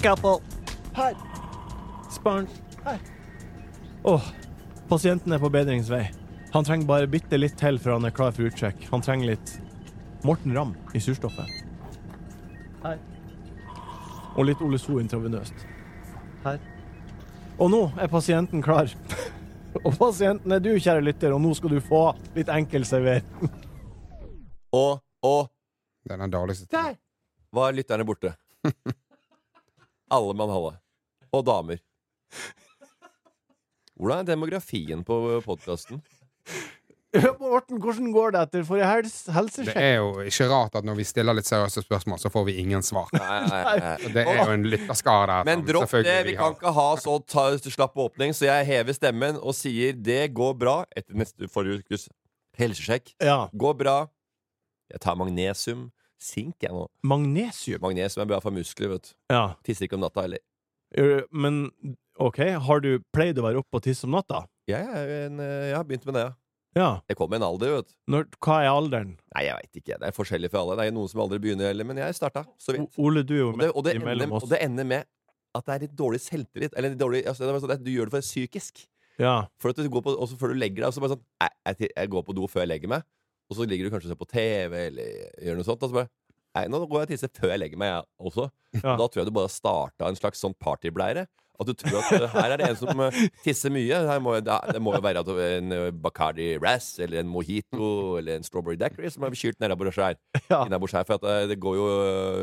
Scalpel. Her. Sparn. Her. Åh, pasienten er på bedringsvei. Han trenger bare bitte litt til før han er klar for utsjekk. Han trenger litt Morten Ramm i surstoffet. Her. Og litt Ole So intravenøst. Her. Og nå er pasienten klar. og pasienten er du, kjære lytter, og nå skal du få litt enkel servering. Og, og Den er dårligst. der var lytterne borte. Alle mann holde Og damer. Hvordan er demografien på podkasten? Morten, hvordan går det etter forrige hels Det er jo ikke rart at når vi stiller litt seriøse spørsmål, så får vi ingen svar. Nei, nei, nei. Det er jo en lytterskare. Men dropp det. Vi kan ikke ha så ta, slapp åpning, så jeg hever stemmen og sier det går bra etter neste forrige ukes helsesjekk. Ja. Går bra. Jeg tar magnesium. Sink, jeg nå. Magnesium. Magnesium er bra for muskler, vet du. Ja. Tisser ikke om natta heller. Eh, Men OK, har du pleid å være oppe og tisse om natta? Jeg, eh, jeg har begynt med det, ja. Ja. Jeg kom med en alder, vet du. Når, hva er alderen? Nei, jeg veit ikke. Det er forskjellig for alle. Det er noen som aldri begynner heller, men jeg starta så O. Ole, du er jo Og det, og, det ender, oss. og det ender med at det er litt dårlig selvtillit. Eller dårlig, altså, det sånn du gjør det for psykisk. Ja. For at du går på, også før du legger deg, og så bare sånn jeg, jeg, jeg går på do før jeg legger meg. Og så ligger du kanskje og ser på TV eller gjør noe sånt. Og så bare Nei, nå går jeg og tisser før jeg legger meg, jeg også. Ja. Da tror jeg du bare har starta en slags sånn partybleire. At du tror at eh, her er det en som eh, tisser mye. Her må, det, må jo være en eh, Bacardi Razz eller en Mojito eller en Strawberry Daiquiri som er kylt nedabords her. Ja. Her. For at det går jo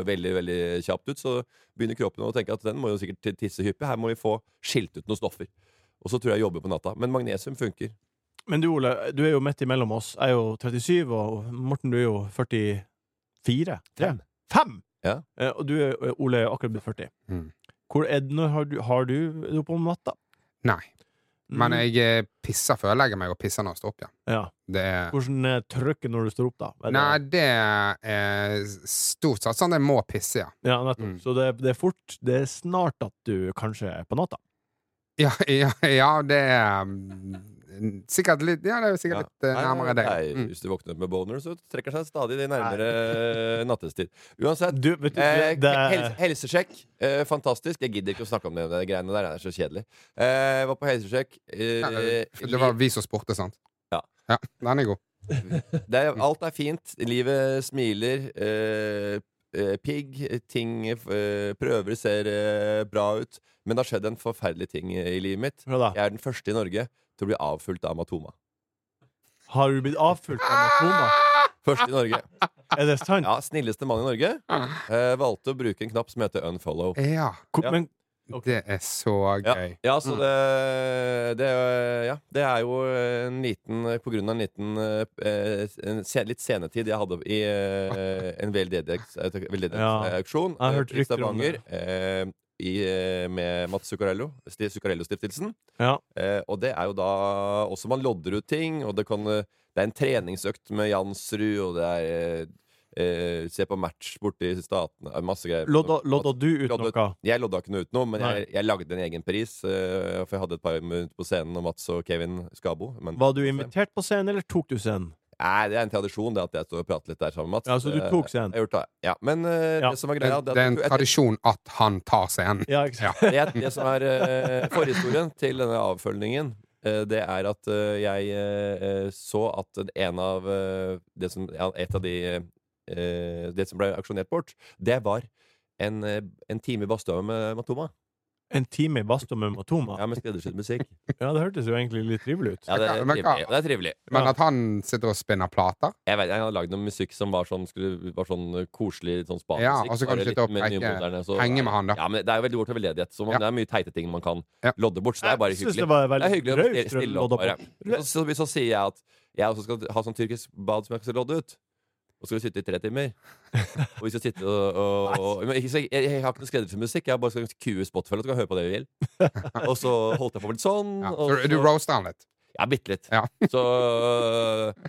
veldig veldig kjapt ut. Så begynner kroppen å tenke at den må jo sikkert tisse hyppig. Her må vi få skilt ut noen stoffer. Og så tror jeg jeg jobber på natta. Men magnesium funker. Men du, Ole, du er jo midt imellom oss. Jeg er jo 37, og Morten, du er jo 44? Tre? Fem. Fem? Ja. Eh, Og du, er- Ole, er akkurat blitt 40. Mm. Hvor er, det, har du, har du er oppe om natta? Nei. Men Mm. jeg eh, pisser før jeg legger meg, og pisser når jeg står opp. Ja. Det er Hvordan er trykket når du står opp, da? Det- Nei, det er stort sett sånn jeg må pisse, ja. Ja, nettopp. Mm. Så det, det er fort Det er snart at du kanskje er på natta. Ja, ja, ja det er mm, sikkert litt Ja, det er sikkert litt uh, nærmere deg. nei, Mm. Hvis du våkner opp med boner, så trekker det seg stadig nærmere eh, nattestid. Uansett. Du, vet du, Eh, det, helse, helsesjekk. Eh, fantastisk. Jeg gidder ikke å snakke om det, det greiene der. Det er så kjedelig. Eh, var på helsesjekk. Eh, det var vi som spurte, sant? Ja. ja. Den er god. det er, alt er fint. Livet smiler. Eh, pigg. Ting prøver ser bra ut. Men det har skjedd en forferdelig ting i livet mitt. Jeg er den første i Norge til å bli avfulgt av Matoma. Har du blitt avfulgt av Matoma? Først i Norge. Er det sant? Ja, Snilleste mann i Norge. Eh, valgte å bruke en knapp som heter unfollow. Ja. Ja. Men okay. Det er så gøy. ja så det, det, ja, det er jo en liten På grunn av en liten eh, en litt senetid jeg hadde i eh, en veldedighetsauksjon Ja, jeg har hørt i rykter om Stavanger. I, eh, med Mats Zuccarello, Zuccarello-stiftelsen. Ja. Eh, og det er jo da også Man lodder ut ting, og det, kan, eh, det er en treningsøkt med Jansrud, og det er eh, eh, Se på match borte i statene Masse greier. Lodda, lodda du ut Lodda- noe? Jeg lodda ikke noe ut noe, men jeg, jeg lagde en egen pris. eh, for jeg hadde et par minutter på scenen, og Mats og Kevin Skabo. Men, Var du invitert på scenen, eller tok du scenen? Nei, det er en tradisjon det at jeg står og prater litt der sammen med Mats. Ja, så du Eh, tok scenen? Jeg jeg. Ja, men uh, Ja. det som er greia det er en jeg- tradisjon at han tar scenen. Ja, ja. det, det som er uh, forhistorien til denne avfølgingen, uh, det er at eh, jeg eh, så at en av eh, det som, ja, Et av de eh, Det som ble aksjonert bort, det var en, eh, en time i badstua med Matoma. En time i badstua med Matoma? Ja, med skreddersydd musikk. Ja, det hørtes jo egentlig litt trivelig ut. Ja, det er Men hva- trivelig. Det er trivelig. Men at han sitter og spinner plater Jeg vet, jeg hadde lagd noe musikk som var sånn, skulle, var sånn koselig sånn spamusikk. Ja, og så kan bare du litt sitte og mer nymoderne, så- henge med han, da. Ja, men Det er jo veldig bort til veldedighet. Så man, Ja. Det er mye teite ting man kan Ja. lodde bort. Så det er bare Jeg synes hyggelig. det var Det er hyggelig å raust stille- opp. Bare. på. Så, så, så sier jeg at jeg også skal ha sånn tyrkisk bad som jeg skal lodde ut. Og skal vi sitte i tre timer. Og vi skal sitte og, og, og jeg, jeg, jeg, har ikke noe skreddersydd musikk. Jeg bare skal kue Spotify, og så kan høre på det vi vil. Og så holdt jeg på litt sånn. Ja. og Så du roaster han litt? Ja, bitte litt. Ja. Så,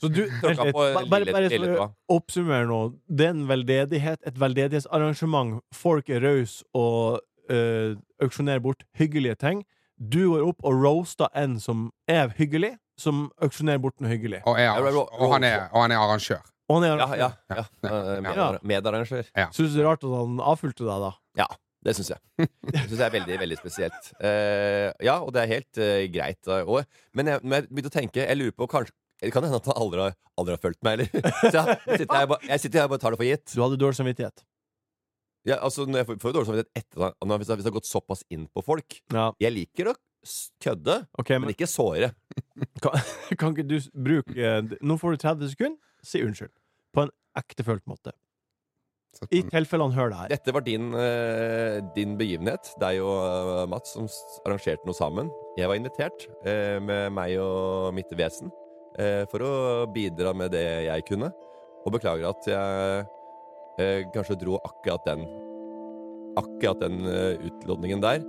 Så du, tråkka på lille, bare, bare lille for å tåa. oppsummere nå. Det er en veldedighet, et veldedighetsarrangement. Folk er rause og øh, auksjonerer bort hyggelige ting. Du går opp og roaster en som er hyggelig, som auksjonerer bort noe hyggelig. Og, er, og, han er, og han er arrangør. Og han er, Ja, ja. ja. Eh, med- Ja. Medarrangør. Syns du det er rart at han avfulgte deg, da? Ja, Det syns jeg. Det synes jeg er veldig veldig spesielt. Eh, ja, og det er helt eh, greit. eh, og, men jeg, når jeg begynte å tenke Jeg lurer på kanskje det kan hende at han aldri har, aldri har fulgt meg, eller? Så jeg, jeg, sitter her, bare- jeg sitter her og bare tar det for gitt. Du hadde dårlig samvittighet. Ja, altså, når jeg får, får jo dårlig samvittighet etter at- hvis det hvis jeg har gått såpass inn på folk. Ja, Jeg liker å s- kødde, ok, men men ikke såre. kan, kan ikke du s- bruke eh, Nå får du 30 sekunder. Si unnskyld. På en ektefølt måte. I tilfelle han hører det her. Dette var din, eh, din begivenhet, deg og eh, Mats, som arrangerte noe sammen. Jeg var invitert eh, med meg og mitt vesen eh, for å bidra med det jeg kunne. Og beklager at jeg eh, kanskje dro akkurat den Akkurat den eh, utlodningen der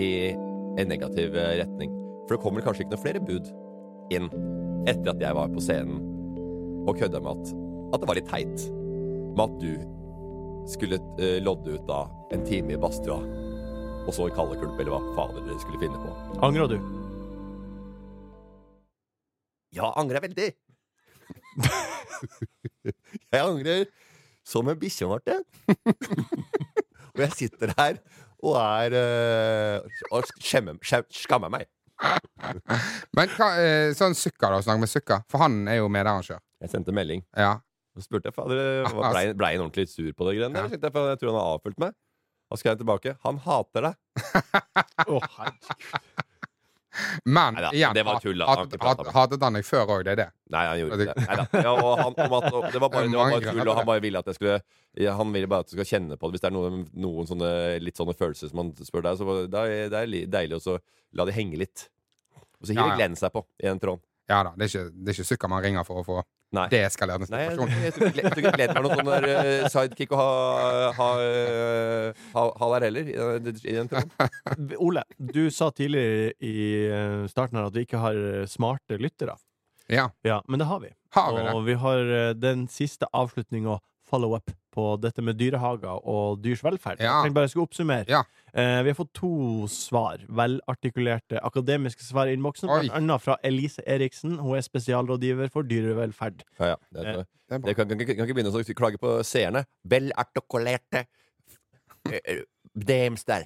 i en negativ retning. For det kommer kanskje ikke noen flere bud inn etter at jeg var på scenen og kødda med at, at det var litt teit med at du skulle uh, lodde ut da en time i badstua, og så i kaldekulp, eller hva fader dere skulle finne på. Angrer du? Ja, angrer jeg veldig. jeg angrer som en bikkje, Marte. og jeg sitter her og er uh, Og skjemmer, skjem- skammer meg. Men hva, eh, sånn Sukka, da. Snakk med Sukka. For han er jo medarrangør. Jeg sendte melding. Ja. Så spurte jeg fader Blei ble han ordentlig sur på det greiene? Ja. der? Jeg, for jeg tror han har avfulgt meg. Og skrev tilbake. Han hater deg. Å, herregud. Men Neida, igjen, det var tull, Hadde hatet, ikke hat, han deg før òg, det er det? Nei, han gjorde ikke det. Neida. Ja, og han, om at, og det var bare, det var bare tull, og han bare ville at jeg skulle ja, Han ville bare at du skal kjenne på det. Hvis det er noen, noen sånne, litt sånne følelser som han spør deg, så det, er det deilig å la det henge litt. Og så Ja, hiver ja. Glenn seg på i en tråd. Ja da, det er ikke, det er ikke sukker man ringer for å få Nei. deeskalert en Nei, jeg, situasjon. jeg, tror ikke- jeg gleder meg noen sånn der eh, sidekick å ha, ha, eh, ha, ha der heller, i, den- i den tråden. Ole, du sa tidlig i eh, starten her at vi ikke har smarte lyttere. Ja, Ja, men det har vi. har vi det? Og vi har den siste avslutninga, follow-up, på dette med dyrehager og dyrs velferd. Ja. Jeg bare skal oppsummere. Ja. Eh, vi har fått to svar. Velartikulerte akademiske svar i innboksen. Blant annet fra Elise Eriksen. Hun er spesialrådgiver for dyrevelferd. Ja, ja. Det, Eh, er- Det er det kan, kan, ikke- kan ikke begynne å klage på seerne. Velartikulerte eh, DMs der.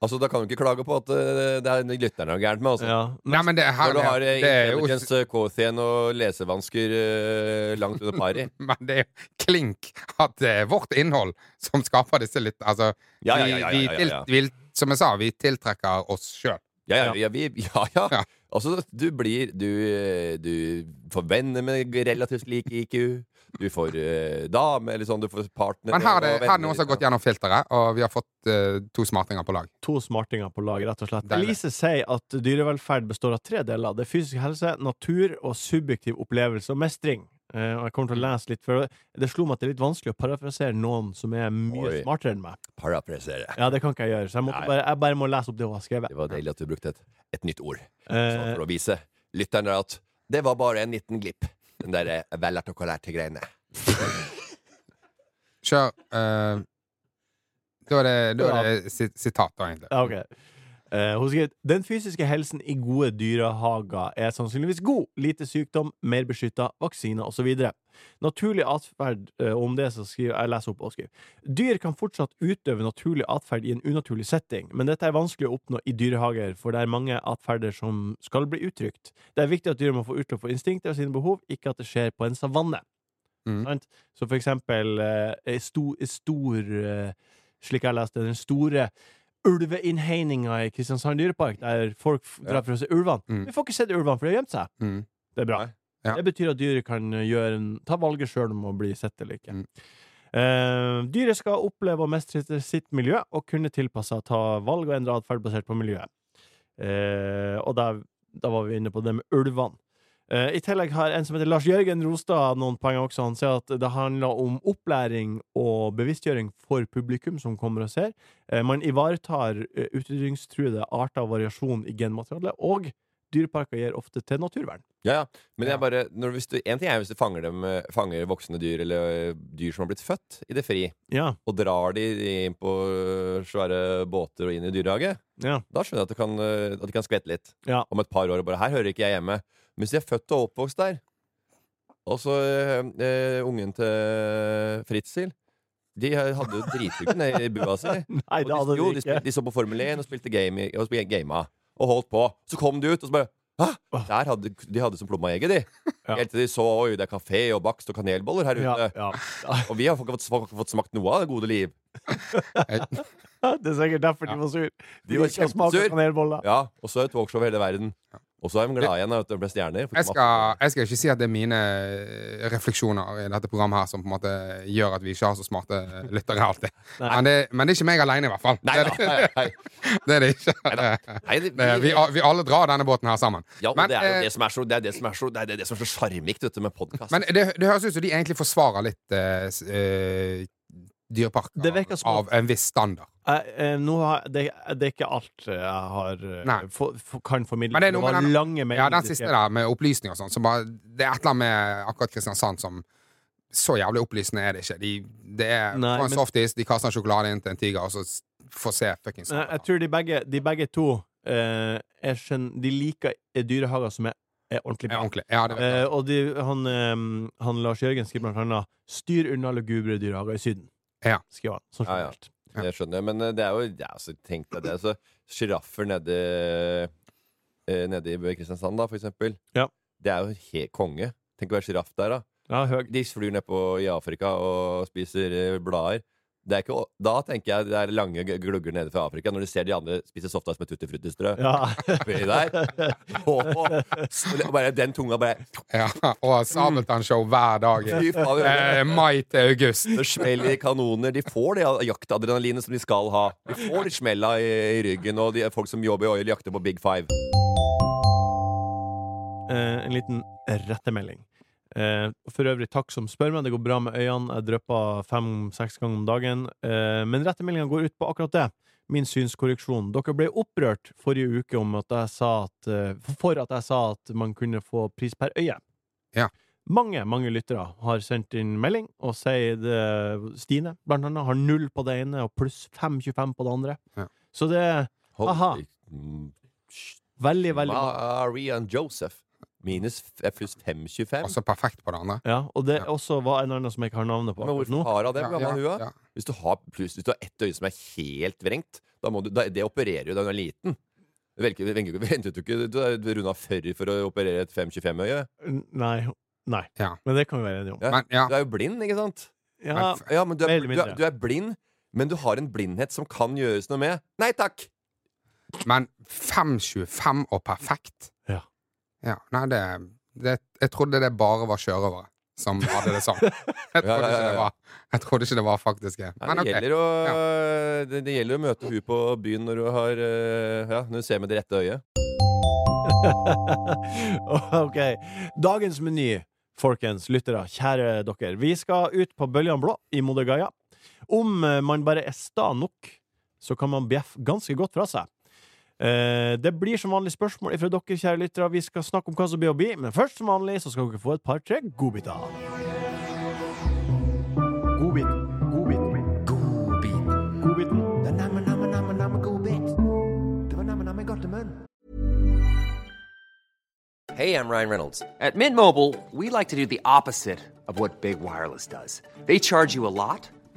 Altså, Da kan du ikke klage på at uh, det er lytterne er gærent med. Altså. Ja. Nei, men det, her, Når du har uh, intelligence er jo quotient og lesevansker uh, langt under pari. Men det er jo klink at det er vårt innhold som skaper disse litt Altså, Ja, ja, ja, ja, vi, vi, ja, ja. til, vi, som jeg sa, vi tiltrekker oss sjøl. Ja, ja, ja, vi, ja. Altså, du blir Du, eh, du får venner med relativt lik IQ. Du får uh, dame, eller sånn. Du får partner. Men her er det, og her er det noen som har gått gjennom filteret, og vi har fått uh, to smartinger på lag. To smartinger på lag, rett og slett. Deilig. Elise sier at dyrevelferd består av tre deler. Det er fysisk helse, natur og subjektiv opplevelse og mestring. Uh, og jeg kommer til å lese litt, før. det slo meg at det er litt vanskelig å parafrasere noen som er mye Oi. smartere enn meg. Parafrasere. Ja, det kan ikke jeg gjøre, så jeg, måtte Nei. bare, jeg bare må lese opp det hun har skrevet. Det var deilig at du brukte et, et nytt ord. Uh, for å vise lytterne at det var bare en liten glipp. Den der velartikulerte greiene. Kjør Uh, Da er det, da er det sit, sitat, da, egentlig. Ja, Eh, hun skriver Den fysiske helsen i gode dyrehager er sannsynligvis god. Lite sykdom, mer beskytta, vaksiner osv. Naturlig atferd, eh, om det så skriver jeg leser opp og skriver. Dyr kan fortsatt utøve naturlig atferd i en unaturlig setting, men dette er vanskelig å oppnå i dyrehager, for det er mange atferder som skal bli uttrykt. Det er viktig at dyr må få utløp for instinkter og sine behov, ikke at det skjer på en savanne. Mm. Så for eksempel eh, stor, stor slik jeg leste, den store ulveinnhegninga i Kristiansand dyrepark, der folk drar for å se ulvene. Mm. Vi får ikke sett ulvene, for de har gjemt seg. Mm. Det er bra. Ja. Det betyr at dyret kan eh, en, ta valget sjøl om å bli sett eller ikke. Mm. Uh, dyret skal oppleve og mestre sitt miljø og kunne tilpasse seg, ta valg og endre atferd basert på miljøet. Uh, og da, da var vi inne på det med ulvene. Eh, I tillegg har en som heter Lars Jørgen Rostad noen poeng også. Han sier at det handler om opplæring og bevisstgjøring for publikum som kommer og ser. Uh, man ivaretar uh, utrydningstruede arter og variasjon i genmaterialet, og dyreparker gir ofte til naturvern. Ja, ja. Men jeg bare, når, hvis du, en ting er hvis du fanger, dem, eh, fanger voksne dyr, eller eh, dyr som har blitt født i det fri, Ja, og drar de inn på eh, svære båter og inn i dyrehage. ja, Da skjønner jeg at, det kan, eh, at de kan skvette litt Ja. om et par år. og bare, Her hører ikke jeg hjemme. Hvis de er født og oppvokst der, og så eh, ungen til Fritzel De hadde jo nede i bua si. Nei, det hadde de, jo, de de, ikke. de så på Formel 1 og spilte game, og spilte gama. Og holdt på. Så kom de ut, og så bare Hæ? Der hadde, de hadde som plomma egget, de. Ja. Helt til de så oi, det er kafé og bakst og kanelboller her ute. ja. Og vi har ikke fått, fått, fått smakt noe av det gode liv. Det er sikkert derfor de var sur. De var ikke har kjempesur. Ja, Og så det talkshow over hele verden. Og så er de glad igjen at det ble stjerner. Jeg skal, jeg skal ikke si at det er mine eh, refleksjoner i dette programmet her som på en måte gjør at vi ikke har så smarte lyttere alltid. Men det, men det er ikke meg alene, i hvert fall. Nei, da, nei, nei. det er det ikke. nei det, Det, vi, vi alle drar denne båten her sammen. ja, Men, det er jo eh, det som er så Det er det som er så Det er det som er så sjarmikt med podkast. Men det, det høres ut som de egentlig forsvarer litt uh, eh, dyreparker av en viss standard. Eh, nå har, det, det er ikke alt jeg har for, Nei. få- få- kan formidle. Men det er noe var med den- lange Ja, den siste der med opplysning og sånn, så Det er et eller annet med akkurat Kristiansand som Så jævlig opplysende er det ikke. De, det er Nei, på en men- softis, de kaster en sjokolade inn til en tiger, og så får se fuckings sånn Jeg tror de begge, de begge to eh, er skjønn, De liker eh, dyrehager som er, er ordentlig er bra. ordentlig. Ja, det. Eh, og de, han, eh, han Lars Jørgen skriver blant annet 'Styr unna lugubre dyrehager i Syden'. Ja. Skriver han. Sånn Ja, ja. Det skjønner jeg, men eh, det er jo ja, så Tenk deg det. Så Sjiraffer nede, eh, nede i Kristiansand, da, for eksempel. Ja. Det er jo helt konge. Tenk å være sjiraff der, da. Ja, høy. De flyr ned på, i Afrika og spiser eh, blader. Det er ikke, da tenker jeg det er lange glugger nede fra Afrika, når du ser de andre spise softas med tutti frutti-strø. Ja. Og, og bare den tunga bare Ja, og Sabeltann-show hver dag. Eh, mai til august. Det smeller i kanoner. De får det jaktadrenalinet som de skal ha. De får de smella i, i ryggen, og de er folk som jobber i oil, jakter på Big Five. Eh, en liten rettemelding. Eh, for øvrig, takk som spør meg. Det går bra med øynene. Jeg drypper fem-seks ganger om dagen. Eh, men rettemeldinga går ut på akkurat det. Min synskorreksjon. Dere ble opprørt forrige uke om at jeg sa at, eh, for at jeg sa at man kunne få pris per øye. Ja. Mange mange lyttere har sendt inn melding og sier det Stine, blant annet, har null på det ene og pluss 5,25 på det andre. Ja. Så det Aha. Veldig, veldig Maria Joseph. Minus f- pluss 5,25. Altså perfekt på det andre. Ja, og det Ja. også var en annen som jeg ikke har navnet på Men akkurat nå. hvorfor har hun det? Hvor gammel er hun? da? ja. Hvis du har, pluss, hvis du har ett øye som er helt vrengt, da må du, da, det opererer jo da hun er liten. Du velger- du velger- ventet jo ikke Du er runda 40 for å operere et 5,25-øye. Nei. Nei. Ja. Men det kan vi være enige om. Ja. Men ja, Du er jo blind, ikke sant? Ja, Men Ja, men du Mer er, eller du, mindre. er, du er blind, men du har en blindhet som kan gjøres noe med. Nei takk! men 5,25 og perfekt? Ja. Nei, det, det Jeg trodde det bare var sjørøvere som hadde det sånn. Jeg Ja, trodde ja, ja, ikke det ja. var Jeg trodde ikke det var faktisk det. Men det, ok. gjelder å, det, det gjelder å møte hun på byen når du har eh, Ja, når du ser med det rette øyet. ok. Dagens meny, folkens, lyttere, kjære dere. Vi skal ut på Bøljan Blå i Modergaia. Om eh, man bare er sta nok, så kan man bjeffe ganske godt fra seg. Eh, det blir som vanlig spørsmål fra dere, kjære lyttere. Vi skal snakke om hva som blir å bli, men først som vanlig så skal dere få et par-tre godbiter. Godbit. Godbit. Godbiten. Hey, I'm Ryan Reynolds. At Mint Mobile, we like to do the opposite of what Big Wireless does. They charge you a lot,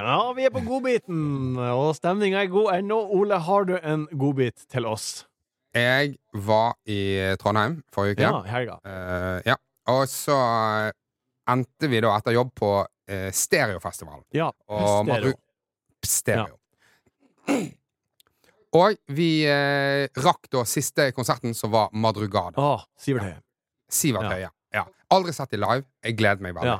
Ja, vi er på godbiten, og stemninga er god ennå. Ole, har du en godbit til oss? Jeg var i Trondheim forrige uke. Ja, helga. Uh, ja. Og så endte vi da etter jobb på uh, Stereofestivalen. Ja. Og stereo. stereo. Stereo. Og vi uh, rakk da siste konserten, som var Madrugada. Å, Sivert Høie. Sivert Ja. Høie. Ja. Aldri sett dem live. Jeg gleder meg veldig.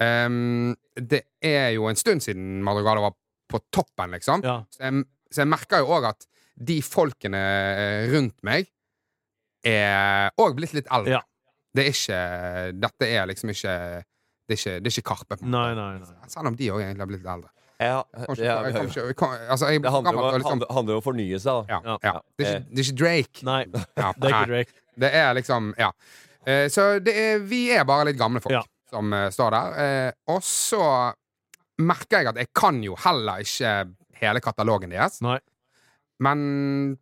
Ehm, det er jo en stund siden Madrugada var på toppen, liksom. Ja. Så jeg, så jeg merker jo òg at de folkene rundt meg er òg blitt litt eldre. Ja. Det er ikke Dette er liksom ikke Det er ikke, det er ikke Karpe. på Nei, nei, nei. Selv om de òg egentlig har blitt litt eldre. Ja, ikke, ja, jeg kom jeg altså, det handler om, å- liksom, handler, handler om å fornye seg, da. ja, Ja. ja. Det, er ikke, det er ikke Drake. Nei, Ja, det er ikke Drake. Det er liksom Ja. Eh, så det er, vi er bare litt gamle folk Ja. Som eh, står der. Eh, og så merker jeg at jeg kan jo heller ikke hele katalogen deres. Nei. Men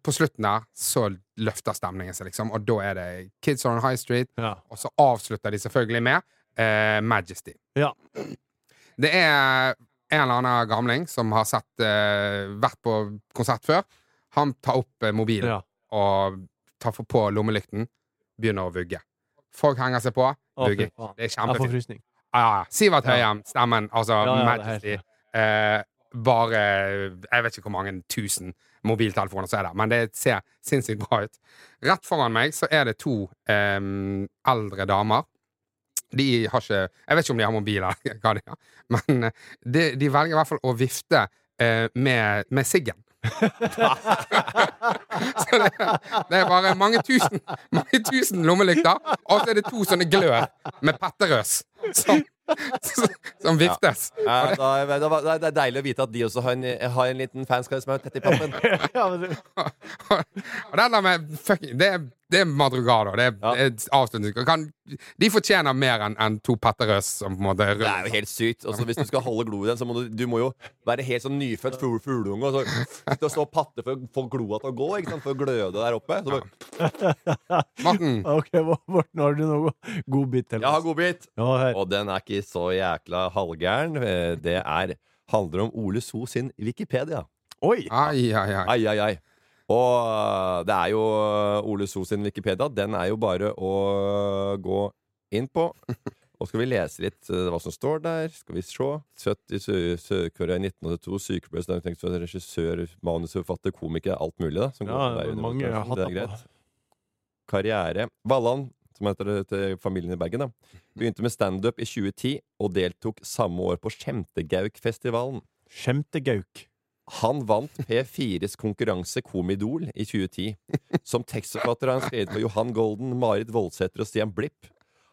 på slutten der så løfter stemningen seg, liksom. Og da er det Kids on High Street. Ja. Og så avslutter de selvfølgelig med eh, Majesty. Ja. Det er en eller annen gamling som har sett, eh, vært på konsert før. Han tar opp eh, mobilen Ja. og tar på lommelykten. Begynner å vugge. Folk henger seg på. Å, fy faen. Det er Jeg får kjempefint. frysning. Ja, ja. Sivert. Høyem, stemmen. Altså Ja, ja, det er Majesty. Eh, bare Jeg vet ikke hvor mange tusen mobiltelefoner som er der, men det ser sinnssykt bra ut. Rett foran meg så er det to eh, eldre damer. De har ikke Jeg vet ikke om de har mobiler, hva de har, men eh, de, de velger i hvert fall å vifte eh, med, med siggen. Så det, det er bare mange tusen Mange tusen lommelykter, og så er det to sånne glør med petterøs som, som, viftes. Ja, Ja, da, da, da, det er deilig å vite at de også har en, har en liten fanskare som er tett i pappen. Ja, men det- Og den der med fucking Det er, det er Madrugada. Det er, Ja. avslutning. De fortjener mer enn en to petterøs som på en måte Det er jo helt sykt. Også hvis du skal holde glo i den, så må du, du må jo være helt sånn nyfødt fugl- fugleunge og så stå og patte for å få gloa til å gå, ikke sant? for å gløde der oppe. Så bare, Morten, OK, Morten, har du noe godbit jeg har godbit! Ja. Og den er ikke så jækla halvgæren. Eh, Det er, handler om Ole So sin Wikipedia. Oi! ai, ai, ai. Ai, ai, ai. Og øh, det er jo øh, Ole So sin Wikipedia. Den er jo bare å gå inn på. Og skal vi lese litt hva som står der. Skal vi se. 70 Sø- Sør-Korea i 1982. Sykepleier, regissør, manusforfatter, komiker. Alt mulig, da. Som Ja, går under mange har hatt Det er greit. Karriere. Valland, som heter det til familien i Bergen, da. Begynte med standup i 2010 og deltok samme år på Skjemtegaukfestivalen. Skjemtegauk. Han vant P4s konkurranse Komidol i 2010. Som tekstforfatter har han skrevet for Johan Golden, Marit Voldsæter og Stian Blipp.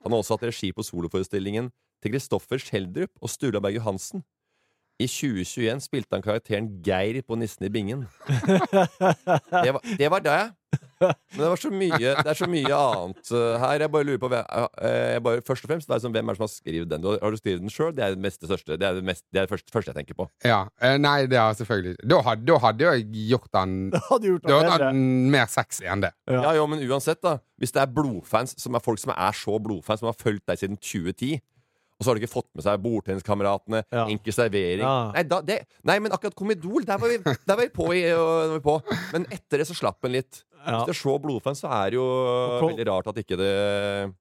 Han har også hatt regi på soloforestillingen til Kristoffer Schjelderup og Sturla Berg Johansen. I 2021 spilte han karakteren Geir på Nissen i bingen. Det var, det var det. Men det, var så mye, det er så mye annet uh, her. Jeg bare lurer på hvem, uh, jeg bare, Først og fremst, det er som, hvem er det som har skrevet den? Du har, du skrevet den sjøl? Det er det mest største. Det er det, mest, det, er det første, første jeg tenker på. Ja. eh, Nei, det har selvfølgelig Da hadde, da hadde jeg gjort den Hadde gjort Da hadde den mer sexy enn det. Ja. Ja, jo, men uansett, da. Hvis det er blodfans som er folk som er så blodfans, som har fulgt deg siden 2010, og så har du ikke fått med seg Bordtenniskameratene, Ja. Enkel servering Ja. nei, da, det, nei, men akkurat Komidol, der var vi, der var vi, på, i, og, var vi på. Men etter det så slapp en litt. Ja. Hvis det er så blodfans, så er det jo kom- veldig rart at ikke det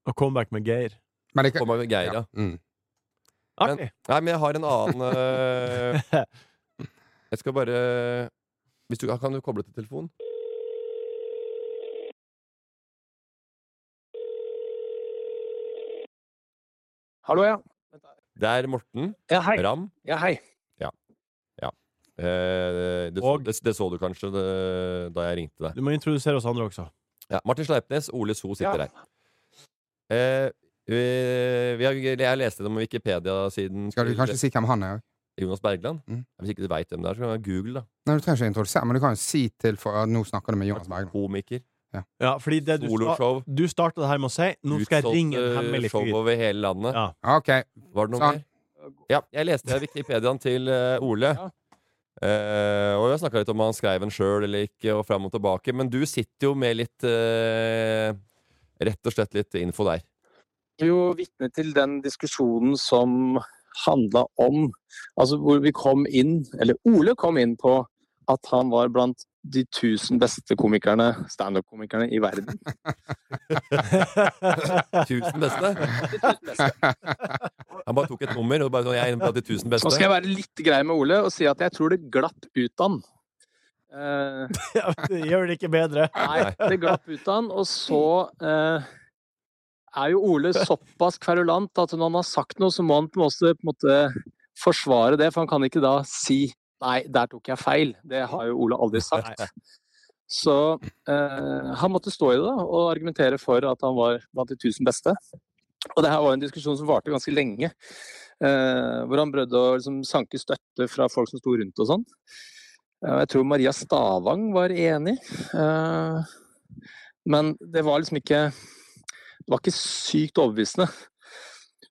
Og comeback med Geir. Men det med Geir, ja. Mm. Artig. Nei, men jeg har en annen uh, Jeg skal bare hvis du, Kan du koble til telefonen? Hallo, ja. Det er Morten Ja, hei. Ram. Ja, hei. Eh, det, Og- det, det så du kanskje det, da jeg ringte deg. Du må introdusere oss andre også. Ja, Martin Sleipnes, Ole So sitter Ja. der. Eh, vi, vi har, jeg leste det om Wikipedia-siden Skal du kanskje si hvem han er? Jonas Bergland. Mm. Hvis ikke du veit hvem det er, så kan du Google, da. Nei, du trenger ikke introdusere, men du kan jo si til for at nå snakker du med Jonas Bergland. Komiker. Ja, fordi det du, sta Soloshow. du starta det her med å si Nå skal jeg ringe en eh, hemmelig show over hele landet. Ja. Okay. Var det noe Sånn. mer? Ja, jeg leste Wikipediaen til uh, Ole. Ja. Eh, og jeg snakka litt om han skrev den sjøl eller ikke, og fram og tilbake. Men du sitter jo med litt uh, Rett og slett litt info der. jo vitne til den diskusjonen som handla om Altså hvor vi kom inn, eller Ole kom inn på at han var blant de tusen beste komikerne, standup-komikerne i verden. Tusen beste. Han bare tok et nummer og bare sånn Jeg er blant de tusen beste. Nå skal jeg være litt grei med Ole og si at jeg tror det glapp ut han. Uh, det gjør det ikke bedre. nei, det glapp ut han, og så uh, er jo Ole såpass kverulant at når han har sagt noe, så må han på en måte, på en måte forsvare det, for han kan ikke da si Nei, der tok jeg feil. Det har jo Ola aldri sagt. Så eh, han måtte stå i det og argumentere for at han var blant de tusen beste. Og det her var en diskusjon som varte ganske lenge. Eh, hvor han prøvde å liksom, sanke støtte fra folk som sto rundt og sånn. Eh, jeg tror Maria Stavang var enig. Eh, men det var liksom ikke Det var ikke sykt overbevisende.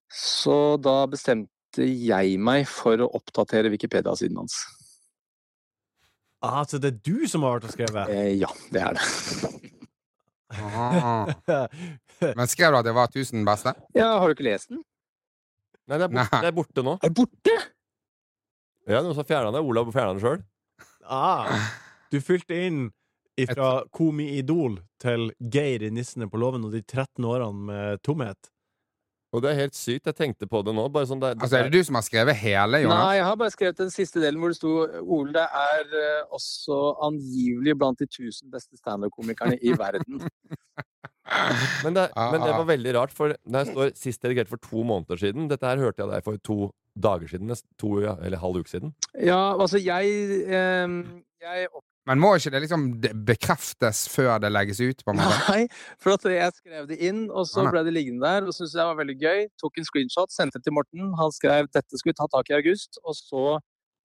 Så da bestemte jeg meg for å oppdatere Wikipedia-siden hans. Ah, så det er du som har vært og skrevet? Eh, ja, det er det. Men skrev du at det var 1000 beste? Ja, har du ikke lest den? Nei, det er, borte, Nei. det er borte nå. Er borte? Ja, noen som fjerna det. Olav fjerna det sjøl. ah, du fylte inn fra Komi-idol til Geir i Nissene på låven og de 13 årene med tomhet. Og det er helt sykt. Jeg tenkte på det nå. Bare sånn det, det, Altså, er det du som har skrevet hele, Jonas? Nei, jeg har bare skrevet den siste delen hvor det sto Ole er uh, også angivelig blant de tusen beste standup-komikerne i verden. Men det, men det Ah, ah. var veldig rart, for det jeg står sist redigert for to måneder siden Dette her hørte jeg deg for to dager siden, to, ja, eller halv uke siden. Ja, altså jeg eh, Jeg opp... Men må ikke det liksom bekreftes før det legges ut? på en måte? Nei, for at jeg skrev det inn, og så Ah, ble det liggende der. Og syntes det var veldig gøy. Tok en screenshot, sendte det til Morten. Han skrev 'dette skulle vi ta tak i i august', og så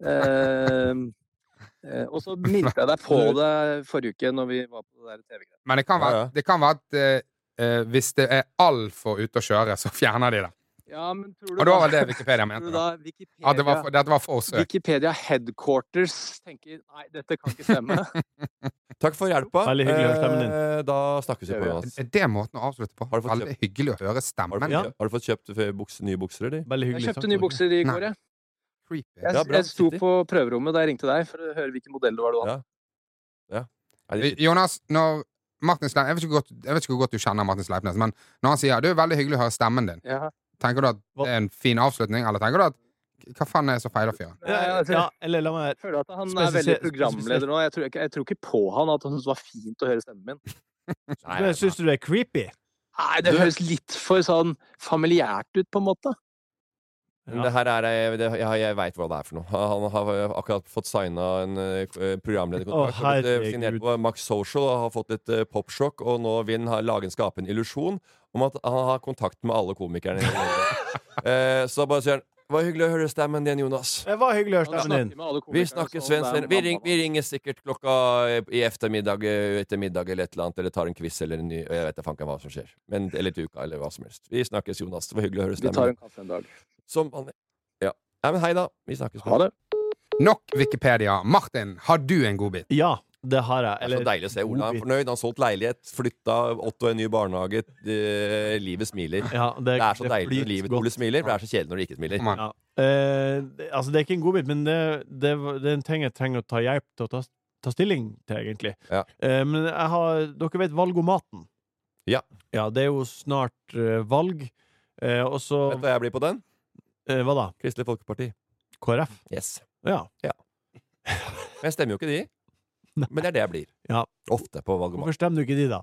eh, eh, Og så minnet jeg deg på det forrige uke når vi var på det TV-greiet. Men det kan være. Det kan være at eh, eh, hvis det er altfor ute å kjøre, så fjerner de det. Ja, men tror du Og det var vel det Wikipedia mente. du da. Wikipedia, ja, det var, for- dette var. Wikipedia headquarters tenker nei, dette kan ikke stemme. Takk for hjelpa. Veldig hyggelig å høre stemmen din. Eh, Da snakkes vi på. Jonas. Er det måten å avslutte på? Har du fått Veldig hyggelig å høre Har du stemmen. fått, Ja. har du fått kjøpt bukser, nye bukser, eller? Veldig Jeg kjøpte nye bukser i går, jeg. Jeg, Ja, jeg sto på prøverommet da jeg ringte deg for å høre hvilken modell det var du hadde. Ja. Nei, Jonas, når Martin Sleip, jeg, vet ikke hvor godt, du kjenner Martin Sleipnes, men når han sier 'det er veldig hyggelig å høre stemmen din', Ja. Tenker du at det er en fin avslutning, eller tenker du at hva faen er det som feiler fyren? Ja, ja, eller la meg føler at han er veldig programleder nå. Jeg tror ikke, jeg tror ikke på han at han syntes det var fint å høre stemmen min. Syns du det er creepy? Nei, det høres litt for sånn familiært ut, på en måte. Men Det her er, eh, det, jeg, jeg veit hva det er for noe. Han har akkurat fått signa en eh, programlederkontrakt. Eh, signert på Max Social og har fått et uh, popsjokk. Og nå vil han ha- lage en skape en illusjon om at han har kontakt med alle komikerne. eh, så bare sier han var hyggelig å høre stemmen din, Jonas. Det var hyggelig å høre stemmen din. Vi snakker snakkes, er med Vi, ring, vi ringer sikkert klokka eh, i ettermiddag, eh, etter middag eller et eller annet, eller tar en quiz eller en ny Jeg vet da fanken hva som skjer. Men, eller til uka, eller hva som helst. Vi snakkes, Jonas. Det var hyggelig å høre stemmen. Vi tar en kaffe en dag. Som vanlig. Ja. Nei, men hei, da. Vi snakkes. Ha det. Nok Wikipedia. Martin, har du en godbit? Ja, det har jeg. Det er så deilig å se Ola. Er fornøyd. Han har solgt leilighet, flytta Otto en ny barnehage. Det, livet smiler. Ja, Det er så deilig når livet. Ole smiler, for det er så kjedelig når det ikke smiler. Ja. Eh, altså, det er ikke en godbit, men det, det, det er en ting jeg trenger å ta hjelp til å ta, ta stilling til, egentlig. Ja. Eh, men jeg har Dere vet valgomaten? Ja. Ja, det er jo snart uh, valg. uh, og så Vet du hva jeg blir på den? Uh, Hva da? Kristelig Folkeparti. KrF? Yes. Ja. Men jeg stemmer jo ikke de. Men det er det jeg blir. Ja. Ofte på valgomat. Hvorfor stemmer du ikke de, da?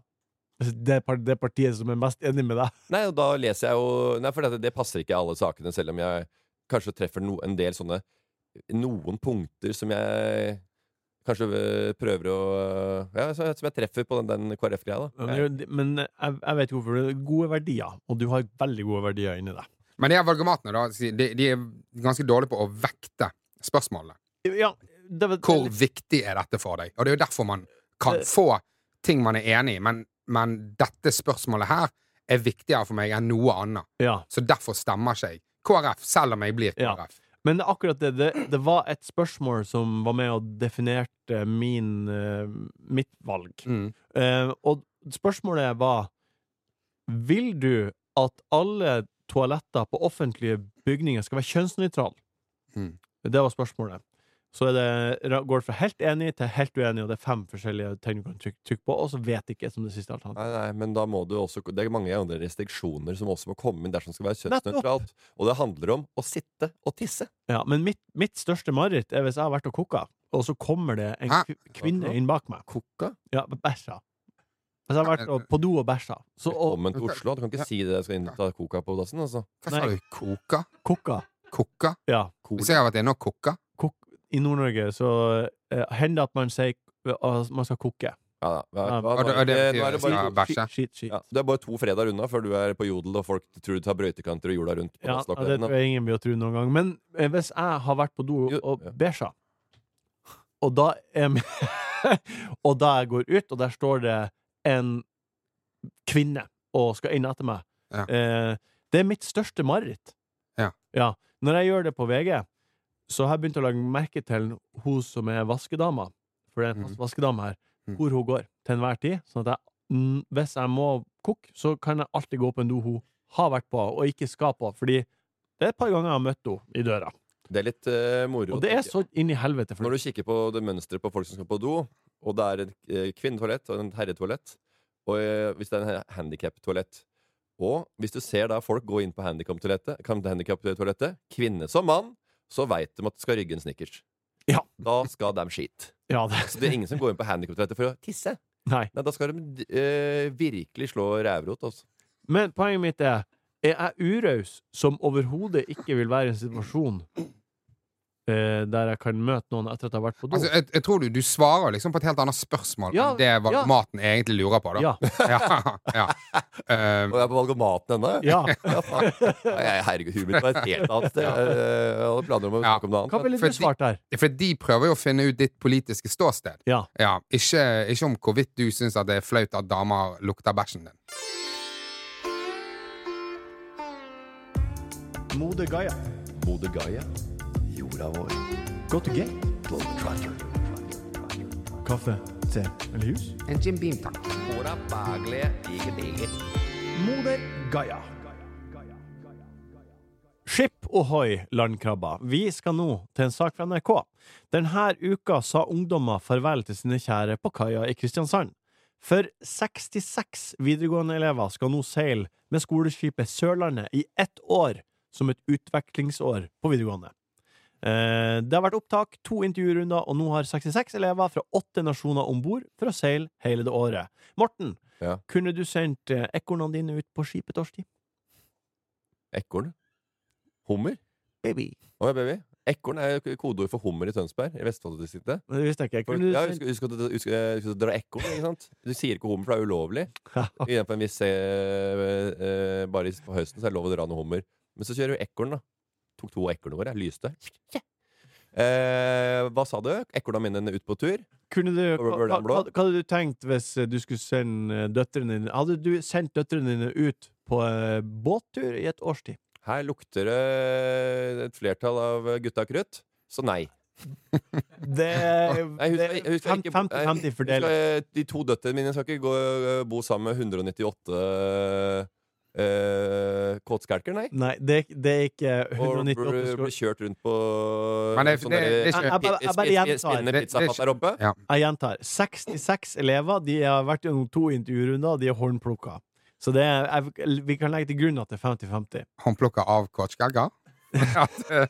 Altså, Det, er det partiet som er mest enig med deg? Nei, og da leser jeg jo Nei, for det, det passer ikke i alle sakene, selv om jeg kanskje treffer no, en del sånne Noen punkter som jeg kanskje øh, prøver å Ja, som jeg treffer på den, den KrF-greia, da. Men, men jeg, jeg vet hvorfor. Det er gode verdier, og du har veldig gode verdier inni deg. Men de her valgomatene, da, de, de er ganske dårlige på å vekte spørsmålene. Ja, det, var- Hvor viktig er dette for deg? Og det er jo derfor man kan Det- få ting man er enig i, men, men dette spørsmålet her er viktigere for meg enn noe annet. ja. Så derfor stemmer ikke jeg KrF, selv om jeg blir Ja. KrF. Men det er akkurat det, det, det var et spørsmål som var med og definerte min, eh, mitt valg. Mm. Uh, og spørsmålet var Vil du at alle toaletter på offentlige bygninger skal være kjønnsnøytrale? Mm. Det var spørsmålet. Så er det, går det fra helt enig til helt uenig, og det er fem forskjellige ting du kan trykke, trykke på, og så vet ikke som det siste alternativet. Nei, nei, men da må du også Det er mange andre restriksjoner som også må komme inn dersom det skal være kjønnsnøytralt. Og det handler om å sitte og tisse. Ja, men mitt, mitt største mareritt er hvis jeg har vært og koka, og så kommer det en kvinne inn bak meg. Koka? Ja, bæsja. Hvis jeg har vært og- på do og bæsja, så Velkommen til Oslo. Du kan ikke si det jeg skal inn ta koka på dassen. Altså. Hva sa du? Koka? koka Koka? Ja. Hvis jeg har vært inne og kokka Kok I Nord-Norge så eh, hender det at man sier at man skal koke. Ja, da. Ja, hva- det- hva- det det- Nå er det bare Ja, to- bæsje. Skit, skit. ja, Du er bare to fredager unna før du er på jodel og folk tror du tar brøytekanter og jorda rundt. på Ja, ja, det tror jeg ingen vil tro noen gang. Men eh, hvis jeg har vært på do Jo, og ja. bæsja, og da er mi- Og da jeg går ut, og der står det en kvinne og skal inn etter meg Ja. eh, Det er mitt største mareritt. Ja. Når jeg gjør det på VG, så har jeg begynt å legge merke til hun som er vaskedama, for det er en fast Mhm. vaskedame her, Mhm. hvor hun går til enhver tid. Sånn at jeg, hvis jeg må koke, så kan jeg alltid gå på en do hun har vært på, og ikke skal på. Fordi det er et par ganger jeg har møtt henne i døra. Det er litt uh, moro. Og det er så inn i helvete. For Når du kikker på det mønsteret på folk som skal på do, og det er et eh, kvinnetoalett og et herretoalett, og uh, hvis det er en handikap-toalett Og hvis du ser da folk gå inn på handikap-toalettet, kvinne som mann, så veit de at det skal rygge en snickers. Ja. Da skal de skite. ja, det, Så det er ingen som går inn på handikap-toalettet for å tisse. nei. Nei, Da skal de eh, virkelig slå rævrot. Altså. Men poenget mitt er Er jeg uraus som overhodet ikke vil være i en situasjon der jeg kan møte noen etter at jeg har vært på do? Altså, jeg, jeg tror du, du svarer liksom på et helt annet spørsmål Ja, enn det ja. valgomaten egentlig lurer på. Da. ja. ja, ja. Um, Og jeg er på valg ennå. maten ja. Ja. Herregud, huet mitt var et helt annet sted. Jeg jeg hadde planer om å Ja. snakke om noe Hva annet. ville du svart der? for de prøver jo å finne ut ditt politiske ståsted. Ja. Ja, ikke, ikke om hvorvidt du syns det er flaut at damer lukter bæsjen din. Mode Gaia. Jorda vår. Go to gate. Kaffe, te eller hus? En Jim Beam, takk. Moder Gaia. Skip ohoi, landkrabber. Vi skal nå til en sak fra NRK. Denne uka sa ungdommer farvel til sine kjære på kaia i Kristiansand. For 66 videregående elever skal nå seile med skoleskipet Sørlandet i ett år som et utvekslingsår på videregående. Eh, Det har vært opptak, to intervjurunder, og nå har 66 elever fra åtte nasjoner om bord for å seile hele det året. Morten, Ja. kunne du sendt eh, ekornene dine ut på skipet årstid? Ekorn? Hummer? Baby. Å ja, baby. Ekorn er kodeord for hummer i Tønsberg, i Vestfold-distriktet. Det visste jeg ikke. Ja, husk, husk, at du- husk, eh, husk at ekorn, ikke sant? Du sier ikke hummer, for det er ulovlig. Viss eh, eh, Bare i- på høsten så er det lov å dra noe hummer. Men så kjører du ekorn, da. Tok to av ekornene våre, lyste. Eh, hva sa du? Ekorna mine ut på tur? Kunne du, hva, hva, hva hadde du tenkt hvis eh, du skulle sende eh, døtrene dine Hadde du sendt døtrene dine ut på eh, båttur i et års tid? Her lukter det et flertall av gutta krutt, så nei. Det er husk- fem- ikke- 50-50 fordeler fordelt. De to døtrene mine skal ikke gå, bo sammen med 198 eh, kåtskalker, nei. Nei, det, det er ikke Og 198 bli Og ble kjørt rundt på sånn er gjentar. Spinnende Det- det er pizzafat der oppe. Ja. Jeg gjentar. 66 elever De har vært gjennom to intervjurunder, og de er håndplukka. Så det er, jeg, vi kan legge til grunn at det er 50-50. Håndplukka av kåtskalker? Det,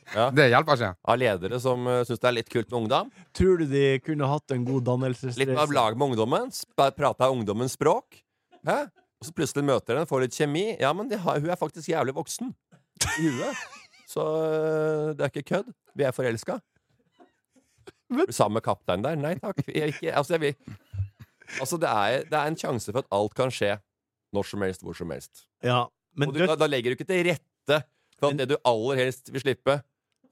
Ja. det hjelper ikke. Av ledere som uh, syns det er litt kult med ungdom. Tror du de kunne hatt en god Litt av dannelsesreise? lag med ungdommen. Prata ungdommens språk. Hæ? Og så plutselig møter den, får litt kjemi. Ja, men de har, hun er faktisk jævlig voksen i huet. Så uh, det er ikke kødd. Vi er forelska. Sammen med kapteinen der? Nei takk. Vi er ikke, altså, jeg altså det, er, det er en sjanse for at alt kan skje. Når som helst, hvor som helst. Ja, men og du, da, da legger du ikke til rette for at Men- det du aller helst vil slippe,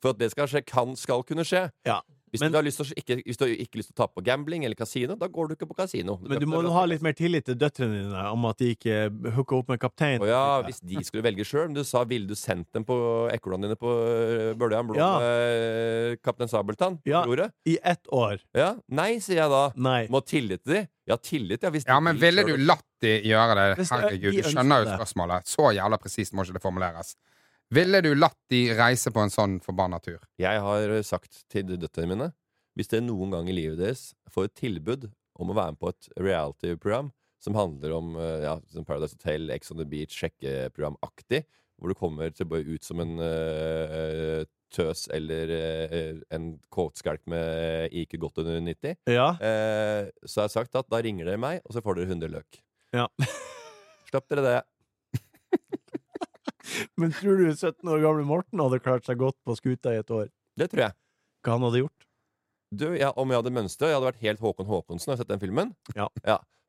for at det skal skje, kan, skal kunne skje. Ja, Hvis, men- du har lyst til å, ikke, hvis du ikke har lyst til å ta på gambling eller kasino, da går du ikke på kasino. Men du må ha litt mer tillit til døtrene dine om at de ikke hooker opp med kaptein. Ja, hvis de skulle velge sjøl. Men du sa ville du sendt dem på ekornene dine på øh, Bøljan Blå Ja. med Kaptein Sabeltann? Ja. på? I ett år. ja. Nei, sier jeg da. Nei. Må ha tillit til de. Ja, tillit, ja. Hvis Ja, men ville du latt de gjøre det? Herregud, du skjønner jo spørsmålet. Så jævla presist må ikke det formuleres. Ville du latt de reise på en sånn forbanna tur? Jeg har sagt til døtrene mine Hvis dere noen gang i livet deres får et tilbud om å være med på et reality-program som handler om eh, ja, som Paradise Hotel, Ex on the Beach, sjekkeprogram-aktig, hvor du kommer til å bare ut som en uh, tøs eller eh, en kåtskalk med IQ godt under 90, Ja. eh, så har jeg sagt at da ringer dere meg, og så får dere 100 løk. Ja. Slapp dere det. Men tror du 17 år gamle Morten hadde klart seg godt på skuta i et år? Det tror jeg. Hva han hadde gjort? Du, ja, Om jeg hadde mønstra, jeg hadde vært helt Håkon Håkonsen. Har du sett den filmen? Ja.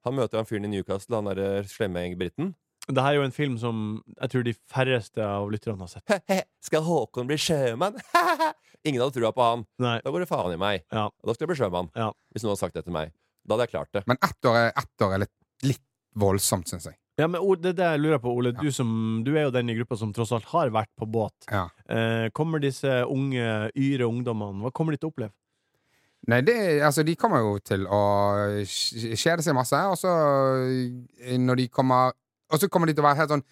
Han møter han fyren i Newcastle, han derre slemme briten. Det her er jo en film som jeg tror de færreste av lytterne har sett. He-he, skal Håkon bli sjømann? Ingen hadde trua på han. Nei. Da går det faen i meg. Ja. Da skal jeg bli sjømann. Ja. Hvis noen hadde sagt det til meg. Da hadde jeg klart det. Men ett år er, ett år er litt, litt voldsomt, syns jeg. Ja, men Ole, det det jeg lurer på, Ole. Du, som, du er jo den i gruppa som tross alt har vært på båt. Ja. Eh, kommer disse unge, yre ungdommene Hva kommer de til å oppleve? Nei, det, altså, de kommer jo til å kj- kjede seg masse, og så eh, når de kommer Og så kommer de til å være helt sånn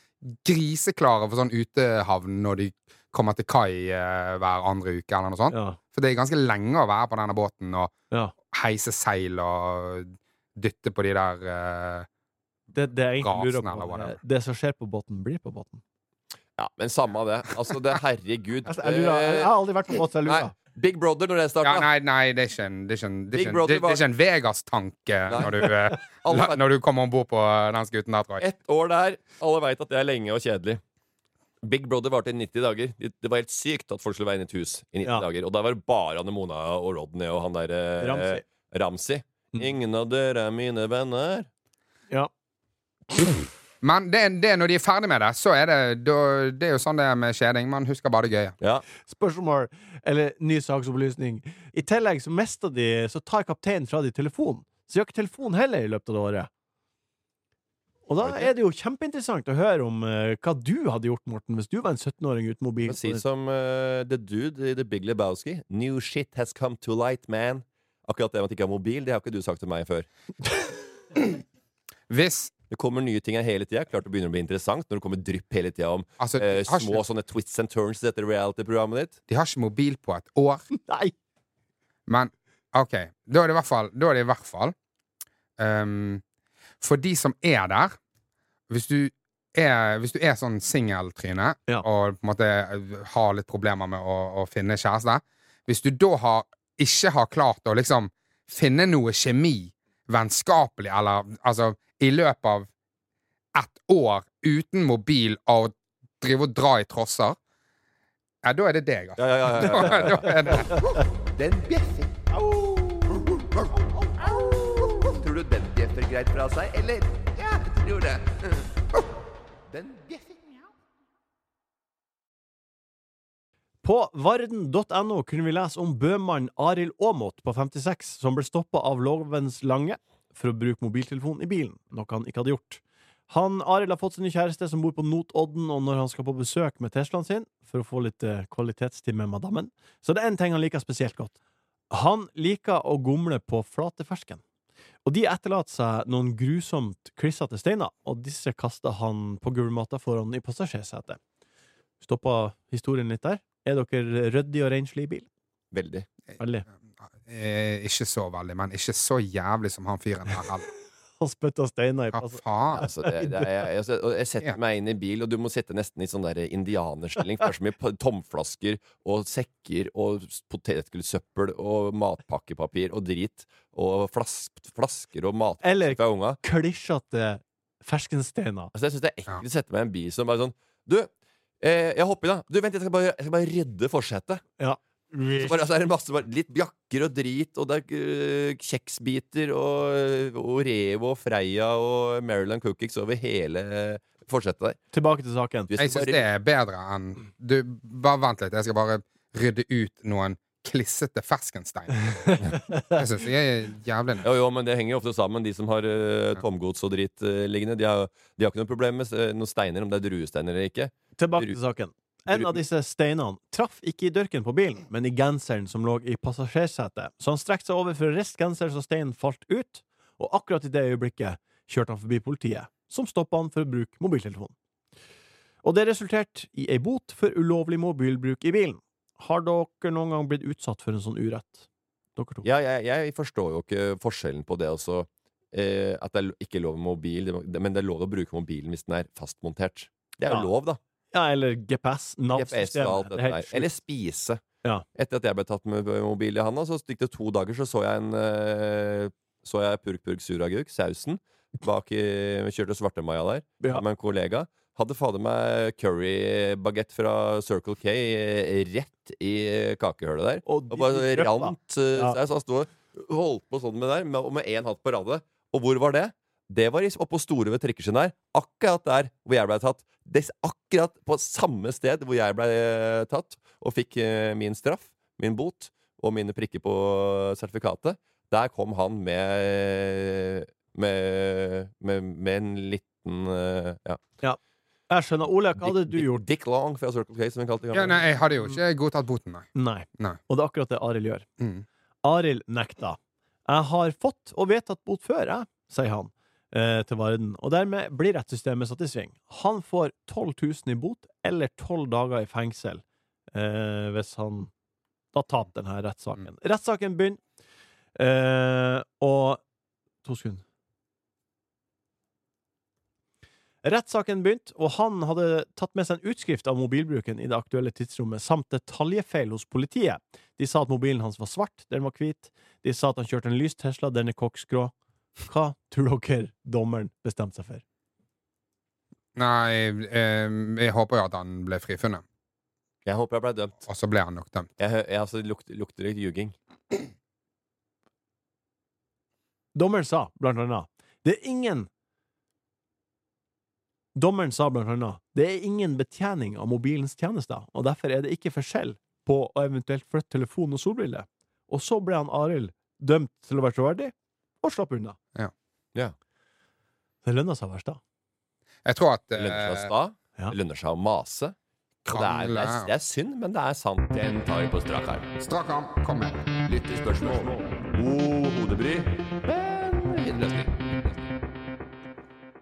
griseklare for sånn utehavn når de kommer til kai eh, hver andre uke, eller noe sånt. Ja. For det er ganske lenge å være på denne båten og Ja. heise seil og dytte på de der eh, Det, det jeg egentlig lurer på, whatever. er det som skjer på båten, blir på båten. Ja, Men samme av det. Altså, det herregud. Altså, jeg, lurer, jeg har aldri vært på båt, så jeg Nei. Big Brother, når det ja, nei, nei, det er ikke en, det er ikke en, det er ikke en, det, det ikke en Vegas-tanke når, eh, når du kommer om bord på den skuten der, tror jeg. Ett år der. Alle veit at det er lenge og kjedelig. Big Brother varte i 90 dager. Det det var helt sykt at folk skulle være inne i et hus i 90 Ja. dager. Og da var det bare Anemona og Rodney og han derre eh, Ramsey. Ramsi. Mm. Ingen av dere er mine venner. Ja. Men det, det når de er ferdig med det, så er det Det er jo sånn det er med kjeding. Man husker bare det gøye. Ja. Spørsmål, eller ny saksopplysning. I tillegg så mista de Så tar kapteinen fra de telefonen. Så de har ikke telefon heller i løpet av det året. Og da er det jo kjempeinteressant å høre om uh, hva du hadde gjort, Morten, hvis du var en 17-åring uten mobil. Si som uh, The Dude i The Big Lebowski. New shit has come to light, man. Akkurat det med at ikke har mobil, det har ikke du sagt til meg før. Hvis Det kommer nye ting her hele tida. Klart det begynner å bli interessant når det kommer drypp hele tida om Altså, eh, små ikke, sånne twists and turns i dette reality-programmet ditt. de har ikke mobil på et år, Nei! men OK. Da er det i hvert fall, da er det i hvert fall um, For de som er der Hvis du er, hvis du er sånn singeltryne Ja. og på en måte har litt problemer med å, å finne kjæreste Hvis du da har, ikke har klart å liksom finne noe kjemi, vennskapelig, eller altså i løpet av ett år uten mobil og drive og dra i trosser, ja, da er det deg, altså. Ja, ja, ja, ja, ja. Da, da er det. Den bjeffer. Tror du den bjeffer greit fra seg, eller? Ja, jeg tror det. Den bjeffer. På varden.no kunne vi lese om bømannen Arild Aamodt på 56 som ble stoppa av lovens lange for å bruke mobiltelefon i bilen, noe han ikke hadde gjort. Han Arild har fått sin nye kjæreste som bor på Notodden, og når han skal på besøk med Teslaen sin for å få litt eh, kvalitetstid med madammen, så det er en ting han liker spesielt godt. Han liker å gomle på flatefersken. Og de etterlater seg noen grusomt klissete steiner, og disse kaster han på gulvmatta foran i passasjersetet. Stoppa historien litt der. Er dere ryddig og renslig i bil? Veldig. Veldig. Eh, ikke så veldig, men ikke så jævlig som han fyren her heller. Han spytta steiner i Hva faen? Altså, det, det er, jeg, altså, jeg setter meg inn i bil, og du må sitte nesten i sånn der indianerstilling. For det er så mye tomflasker og sekker og potetgullsøppel og matpakkepapir og drit. Og flas, flasker og mat Eller- fra unga. Klisjete ferskensteiner. Altså, jeg syns det er ekkelt å sette meg i en bil som bare sånn Du, eh, jeg hopper i, da. Du, vent, jeg skal bare, jeg skal bare redde forsetet. Ja. Så bare, altså, er det masse, bare, litt bjakker og drit, og det er øh, kjeksbiter og Oreo og Freia og Maryland Cookies over hele forsetet der. Tilbake til saken. Jeg skal syns bare- det er bedre enn Du, bare vent litt. Jeg skal bare rydde ut noen klissete ferskenstein. Jeg syns det er jævlig Jo, jo, men det henger jo ofte sammen. De som har uh, tomgods og drit øh, liggende, de har, de har ikke noe problem med øh, noen steiner, om det er druesteiner eller ikke. Tilbake til saken. En av disse steinene traff ikke i dørken på bilen, men i genseren som lå i passasjersetet. Så han strekte seg over for å riste genseren så steinen falt ut, og akkurat i det øyeblikket kjørte han forbi politiet, som stoppa han for å bruke mobiltelefonen. Og det resulterte i ei bot for ulovlig mobilbruk i bilen. Har dere noen gang blitt utsatt for en sånn urett? Dere to. Ja, jeg, jeg forstår jo ikke forskjellen på det også eh, At det er ikke lov med mobil, men det er lov å bruke mobilen hvis den er fastmontert. Det er jo Ja. lov, da. Ja, eller GPS. Nav-systemet. er. Eller spise. Ja. Etter at jeg ble tatt med mobil i handa, så gikk det to dager, så så jeg en eh, Så jeg Purk Purk Suragurk, sausen, bak i Kjørte Svartemaja der Ja. med en kollega. Hadde fader meg currybagett fra Circle K eh, rett i kakehullet der. Og Og bare de dryppa. rant eh, Ja. saus. Han sto og holdt på sånn med det der, og med én hatt på radet. Og hvor var det? Det var oppå Store ved Trikkeskinnet her. Akkurat der hvor jeg ble tatt. Des, akkurat på samme sted hvor jeg ble eh, tatt og fikk eh, min straff, min bot og mine prikker på sertifikatet. Der kom han med med, med, med en liten Ja. ja. Jeg skjønner. Ole, hva hadde du gjort? Dick Long fra Circle K, som vi kalte det. Ja, nei, jeg hadde jo ikke godtatt boten, nei. Nei. Nei. Og det er akkurat det Arild gjør. Mm. Arild nekta. Jeg har fått og vedtatt bot før, jeg, sier han eh, til Varden. Og dermed blir rettssystemet satt i sving. Han får 12 000 i bot, eller 12 dager i fengsel, eh, hvis han da taper denne rettssaken. Rettssaken begynner, eh, og To sekunder. Rettssaken begynte, og han hadde tatt med seg en utskrift av mobilbruken i det aktuelle tidsrommet, samt detaljefeil hos politiet. De sa at mobilen hans var svart, den var hvit. De sa at han kjørte en lys Tesla, den er koksgrå. Hva tror dere dommeren bestemte seg for? Nei, eh, jeg håper jo at han ble frifunnet. Jeg håper jeg ble dømt. Og så ble han nok dømt. Jeg, hø- jeg, altså, det lukter, lukter litt ljuging. Dommeren sa blant annet Det er ingen Dommeren sa blant annet det er ingen betjening av mobilens tjenester, og derfor er det ikke forskjell på å eventuelt flytte telefon og solbriller. Og så ble han Arild dømt til å være troverdig, og slapp unna. Ja. Ja. Det lønner seg å være sta. Jeg tror at Det lønner seg å eh, sta. Ja. Det lønner seg å mase. Og det, er, det, er, det er synd, men det er sant. Den tar vi på strak arm. Strak arm, kom med. Lyttespørsmål. God hodebry, men fin løsning.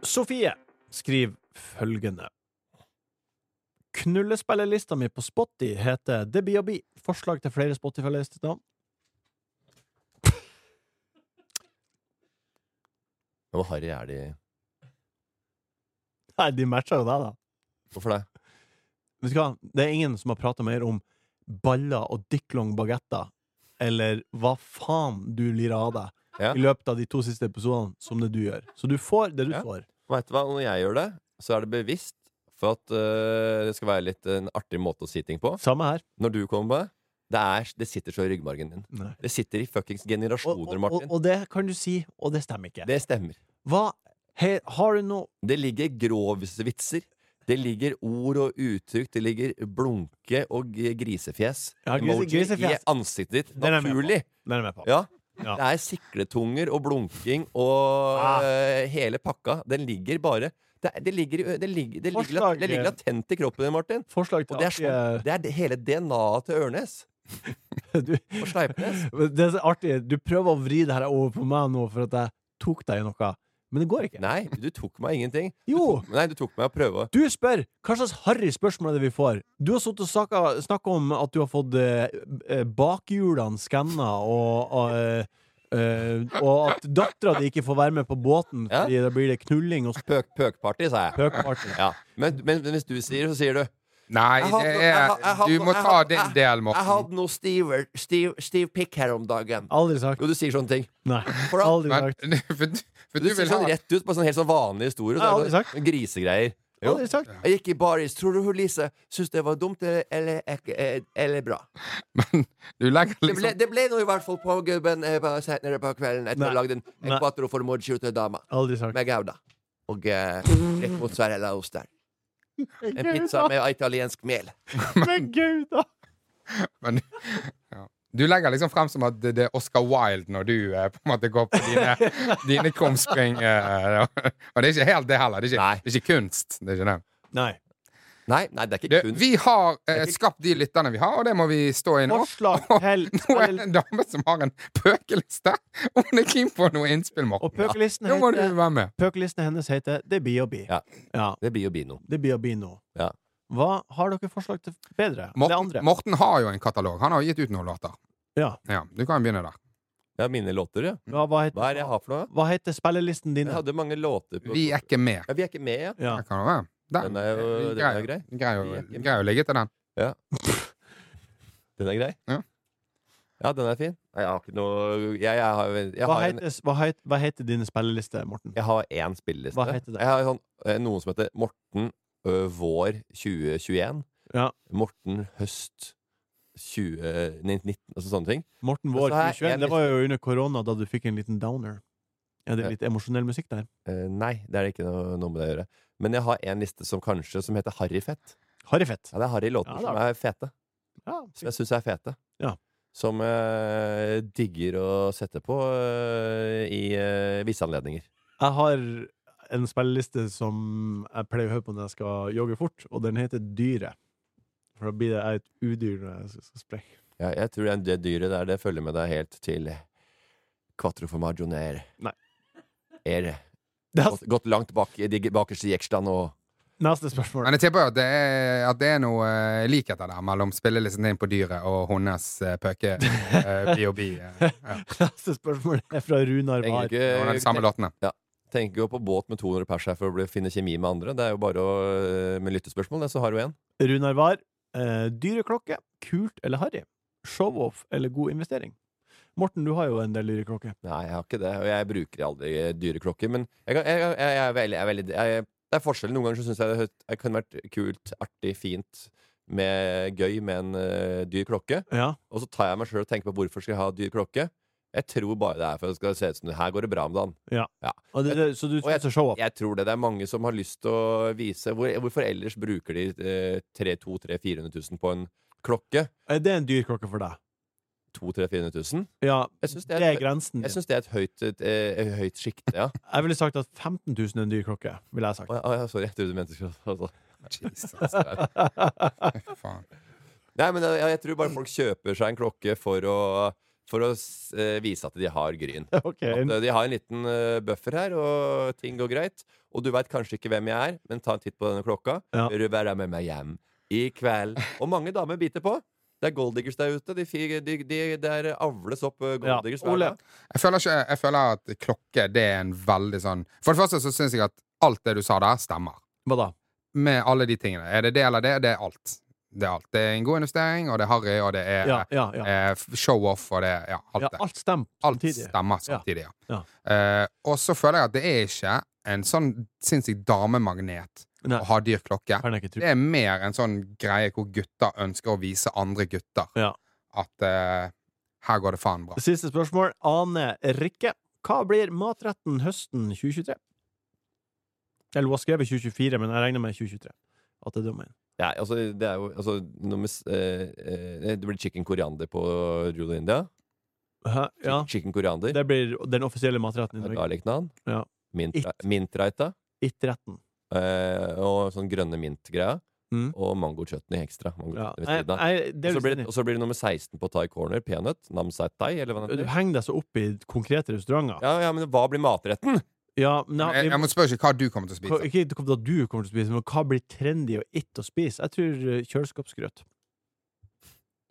Sofie skriver følgende. Knullespillerlista mi på Spotty heter Det blir å bli. Forslag til flere Spotify-listenavn? Hvor harry er de? Nei, de matcher jo deg, da. Hvorfor det? Vet du hva? Det er ingen som har prata mer om baller og dicklong bagetter, eller hva faen du lirer av deg, Ja. i løpet av de to siste episodene, som det du gjør. Så du får det du Ja. får. Vet du hva, Når jeg gjør det, så er det bevisst for at øh, det skal være litt en artig måte å si ting på. Samme her. Når du kommer på det, det, er, det sitter så i ryggmargen din. Nei. Det sitter i fuckings generasjoner, og, og, Martin. og det kan du si, og det stemmer ikke. Det stemmer. Hva he, Har du noe Det ligger grovsvitser. Det ligger ord og uttrykk. Det ligger blunke og grisefjes. Ja, grise- grisefjes. i ansiktet ditt. Naturlig. Den er med på. Ja. Ja. Det er sikletunger og blunking og Ah. uh, hele pakka. Den ligger bare Det, det, ligger, det, ligger, det, ligger, det ligger latent i kroppen din, Martin. Og det er, sånn, det er det hele DNA-et til Ørnes du, og Sleipnes. Det er så artig. Du prøver å vri det her over på meg nå for at jeg tok deg i noe, men det går ikke. Nei, du tok meg ingenting. Du tok, nei, du tok meg å prøve. Du spør hva slags harry spørsmål er det vi får. Du har sittet og snakka om at du har fått eh, eh, bakhjulene skanna, og, eh, eh, og at dattera di ikke får være med på båten Ja. fordi da blir det knulling og Pøk, pøkparty, sa jeg. spøkparty. Ja. Men, men, men hvis du sier det, så sier du Nei, Jeg hadde- det jeg er, hadde- jeg du må jeg ta din del, Morten. Jeg hadde noe Steve stiv, stiv pikk her om dagen. Aldri sagt. Jo, du sier sånne ting. Nei. For aldri Aldri Men, sagt. for, du- for Du, du sier sånn ha rett ut på sånn helt sånn vanlig historie. Så aldri sagt. grisegreier. Jo. Aldri sagt. Jeg gikk i baris. Tror du hun Lise syntes det var dumt eller, eller, eller, eller bra? Men du legger Det ble, liksom det ble noe i hvert fall på gubben eh, på- senere på kvelden etter å ha lagd en, en quattro formaggio til dama Aldri sagt. med gouda. Og eh, litt mozzarella-ost der. En pizza med italiensk mel. Men gud, da! men, ja. Du legger liksom frem som at det, er Oscar Wilde når du eh, på en måte går på dine, dine krumspring. Eh, og det er ikke helt det heller. Det er ikke, det er ikke kunst. Det er ikke det. Nei. Nei, nei, det er ikke kunst. vi har eh, er ikke- skapt de lytterne vi har, og det må vi stå i nå. Forslag til Nå er det en dame som har en pøkeliste. Hun er keen på noe innspill, Og Morten. pøkelisten Nå må du heter være med. Pøkelisten hennes heter Det blir å bli. Ja. ja. Det blir jo Bino. Det blir å bli nå. Ja. Hva har dere forslag til bedre? Eller Morten, andre? Morten har jo en katalog. Han har jo gitt ut noen låter. Ja. Ja, du kan begynne der. Ja, mine låter, ja. Hva, hva, heter, Hva er det jeg har for noe? hva heter spillelisten din? Jeg hadde mange låter på Vi er ikke med. Ja, vi er ikke med, ja. Ja. Det kan det være. Den, Den er jo- den er grei. Grei å, Vi grei å ligge til den. Den er grei? Ja. Ja, den er fin. Jeg har ikke noe Jeg, jeg har, jeg Hva har, en, heter, hva, heter, hva heter dine spilleliste, Morten? jeg har én spilleliste. Hva heter det? Jeg har sånn, eh, noen som heter Morten ø, vår 2021. Ja. Morten høst 2019, altså sånne ting. Morten Vår så jeg 2021. Det var jo under korona, da du fikk en liten downer. Er det litt emosjonell musikk der? Eh, nei, det er det ikke noe, noe med det å gjøre. Men jeg har en liste som kanskje Som heter Harryfett. Harryfett. Ja, det er harry-låter Ja, det som er fete. Ja, Som jeg syns er fete. Ja. Som jeg digger å sette på eh, i eh, visse anledninger. Jeg har en spilleliste som jeg pleier å høre på når jeg skal jogge fort, og den heter Dyret. For da blir det et udyr når jeg skal springe. Ja, jeg tror det, det dyret der, det følger med deg helt til Quattro formaggio nere. Nei. Neste, gått, gått langt bak i de bakerste jekstan og neste spørsmål. Men jeg tipper at det er, at det er noe uh, likheter der mellom spillelisten din på dyret og hennes uh, pøke uh, B.O.B. Uh, ja. Neste spørsmål er fra Runar Var. Det samme ikke ja. Tenker jo på båt med 200 pers her for å bli, finne kjemi med andre. Det er jo bare å, eh, med lyttespørsmål, det, så har du én. Runar Var. Dyreklokke. Kult eller harry? Show-off eller god investering? Morten, du har jo en del dyreklokke. Nei, jeg har ikke det. Og jeg bruker aldri dyre klokker. Men jeg, kan- jeg, jeg, jeg er veldig, er veldig Det er forskjell. Noen ganger så syns jeg det, det kunne vært kult, artig, fint, med, gøy med en uh, dyr klokke. Ja. Og så tar jeg meg sjøl og tenker på hvorfor skal jeg ha dyr klokke. Jeg tror bare det er for at det skal se ut som her går det bra med dagen. Og det, det, så du Og jeg- show-off? Jeg tror det. Det er mange som har lyst til å vise hvor, Hvorfor ellers bruker de eh, 300 000, 400 000 på en klokke? Er det en dyr klokke for deg? 200 000-400 000? Ja, Jeg syns det det, er er- grensen jeg syns synes det er et høyt, et, eh, et høyt sjikte, ja. Jeg ville sagt at 15 000 er en dyr klokke. Ville jeg sagt. Oh, ja, sorry, jeg trodde du mente altså. Jesus. Faen. Nei, men jeg, jeg tror bare folk kjøper seg en klokke for å, for å eh, vise at de har gryn. Okay. At eh, de har en liten eh, buffer her, og ting går greit. Og du veit kanskje ikke hvem jeg er, men ta en titt på denne klokka. Ja. Vil du være med meg hjem i kveld? Og mange damer biter på. Det er golddiggers der ute. De, fi- de, de, der avles opp golddiggers. Ja, golddiggers dag. Jeg føler, ikke, jeg føler at klokke det er en veldig sånn For det første så syns jeg at alt det du sa der, stemmer. Hva da? Med alle de tingene. Er det det eller det? Det er alt. Det er alt. Det er en god investering, og det er harry, og det er Ja, ja, ja. eh, show-off, og det er ja, alt ja det. alt stemmer Alt samtidig. stemmer samtidig, ja. Ja. Eh, og så føler jeg at det er ikke en sånn sinnssyk damemagnet Nei, å ha dyr klokke. Det er mer en sånn greie hvor gutter ønsker å vise andre gutter Ja. at uh, her går det faen bra. Siste spørsmål. Ane Rikke. Hva blir matretten høsten 2023? Eller hun har skrevet 2024, men jeg regner med 2023. At det. Ja, altså, det er jo altså, nummer, eh, eh, Det blir chicken koriander på Rule India. Hæ? Ja. Chicken koriander. Det blir den offisielle matretten i Norge. Garlicnaan. Ja. Mintreita. It. mintraita. Eh, og sånn grønne mint-greia. Mm. Og mango-chutney ekstra. Mango Ja. ved Nei, siden av. nei, det Og så blir, det- og så blir det nummer 16 på Thai Corner. Peanøtt. Namsai thai, eller hva det Du henger deg så opp i konkrete restauranter. Ja, ja, men hva blir matretten? Ja, men Jeg, jeg, jeg må spørre ikke hva du kommer til å spise. ikke hva du kommer til å spise, men hva blir trendy og it å spise? Jeg tror eh, kjøleskapsgrøt.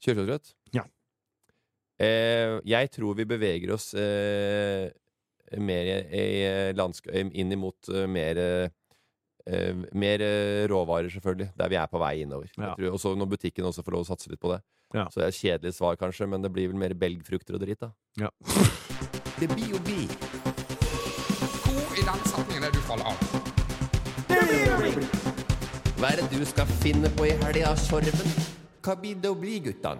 Kjøleskapsgrøt? Ja. Eh, jeg tror vi beveger oss eh, mer i, i landsk- inn imot eh, mer eh, eh, Mer eh, råvarer, selvfølgelig. Der vi er på vei innover. Ja. Og så når butikken også får lov å satse litt på det. Ja. Så det er kjedelig svar, kanskje, men det blir vel mer belgfrukter og dritt, da. Ja. Det blir jo bi. Hvor i den setningen er det du faller av? Hva er det du skal finne på i helga, Sorven? Hva blir det å bli, guttan?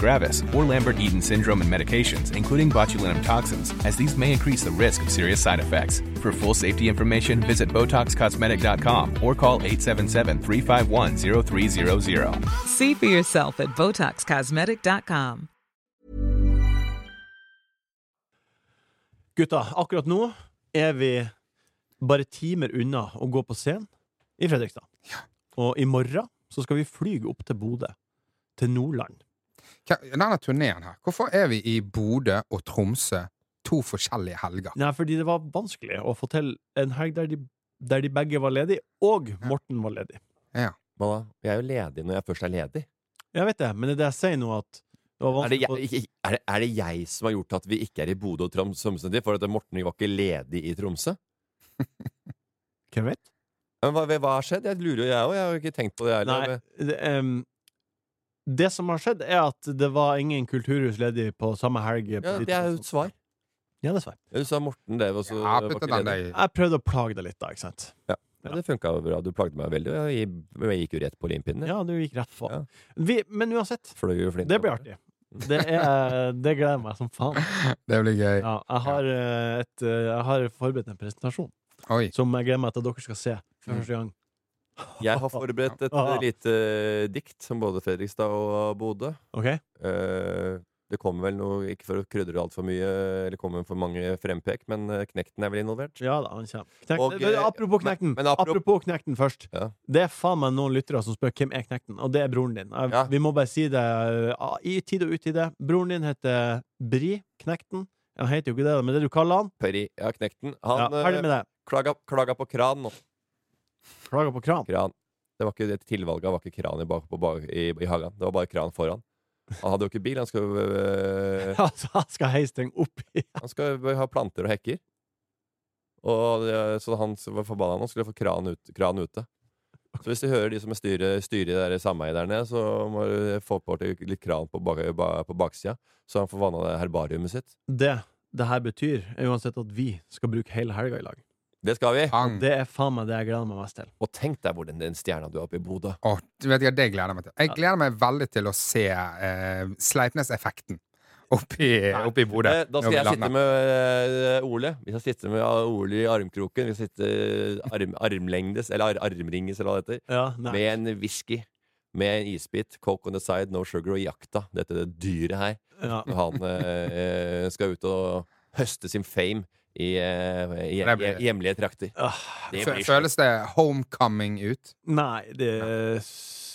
gravis, or Lambert-Eaton syndrome and medications, including botulinum toxins, as these may increase the risk of serious side effects. For full safety information, visit BotoxCosmetic.com or call 877-351-0300. See for yourself at BotoxCosmetic.com. Gutta, akkurat nå er vi bare timer unna å gå på scenen i Fredrikstad. Og i morgen så skal vi fly opp til Bodø. Til Nordland. Denne turneen her, hvorfor er vi i Bodø og Tromsø to forskjellige helger? Nei, fordi det var vanskelig å få til en helg der de, der de begge var ledige, og Morten var ledig. Ja. Hva da? Jeg er jo ledig når jeg først er ledig. Jeg vet det, men det er det jeg sier nå, at det var Er det, vanskelig jeg, å- er, det, er det jeg som har gjort at vi ikke er i Bodø og Tromsø samtidig? For at Morten var ikke ledig i Tromsø? Hvem vet? Men hva, hva har skjedd? Jeg lurer jo, jeg òg. Jeg har jo ikke tenkt på det. Nei, heller. det, em, det som har skjedd, er at det var ingen kulturhus ledig på samme helg. på Ja, det er jo et svar. Ja, det er svar. Du sa Morten Dev, og så Ja, var ikke den ledig. Jeg prøvde å plage deg litt, da, ikke sant? Ja, det funka bra. Du plagde meg veldig. Jeg, jeg gikk jo rett på limpinnen. Ja, du gikk rett på. Ja. Vi, men uansett, Fløy jo det blir artig. Det, er, det gleder jeg meg som faen. Det blir gøy. Ja, jeg, har eh, et, eh, jeg har forberedt en presentasjon Oi. som jeg gleder meg til at dere skal se for første gang. Jeg har forberedt et lite dikt som både Fredrikstad og Bodø. OK? Eh, det kommer vel noe, ikke for å krydre altfor mye, eller kommer for mange frempek, men eh, Knekten er vel involvert? Ja da, han kommer. Og, Men eh, apropos Knekten. men apro- apropos Knekten først. Ja. Det er faen meg noen lyttere som spør hvem er Knekten, og det er broren din. Ja. Vi må bare si det eh, i tide og utide. Broren din heter Bri Knekten. Han heter jo ikke det, men det du kaller han. Peri, ja, Knekten. Han eh, det. klaga, klaga på kran nå. Klager på kran. Kran. Det var ikke, det tilvalget var ikke kran i, bak, på, bak, i, i hagen. Det var bare kran foran. Han hadde jo ikke bil. Han skal, øh, Altså, han skal heise ting opp i han skal ha planter og hekker. Og det, så han var forbanna nå, skulle få kran, ut, kran ute. Så hvis du hører de som styrer, styrer det der sameiet der nede, så må du få på litt kran på, bak, på baksida, så han får vanna herbariumet sitt. Det det her betyr, er uansett at vi skal bruke hele helga i lag. Det skal vi! Pang. Det er faen meg det jeg gleder meg mest til. Og tenk deg hvor den, den stjerna du har oppe i Bodø. Åh, du vet ikke, det gleder jeg meg til. Jeg gleder meg veldig til å se eh, Sleipnes-effekten oppi, oppi Bodø. Eh, Da skal jeg sitte med eh, Ole. Vi skal sitte med Ole i armkroken. Vi skal sitte eh, arm, armlengdes, eller ar, armringes, eller hva det heter. Ja, nei. Med en whisky. Med en isbit. Coke on the side, no sugar og jakta. Dette dyret her. Ja. Han eh, skal ut og høste sin fame i, eh, i, i hjemlige trakter. Det blir Føles det homecoming ut? Nei, det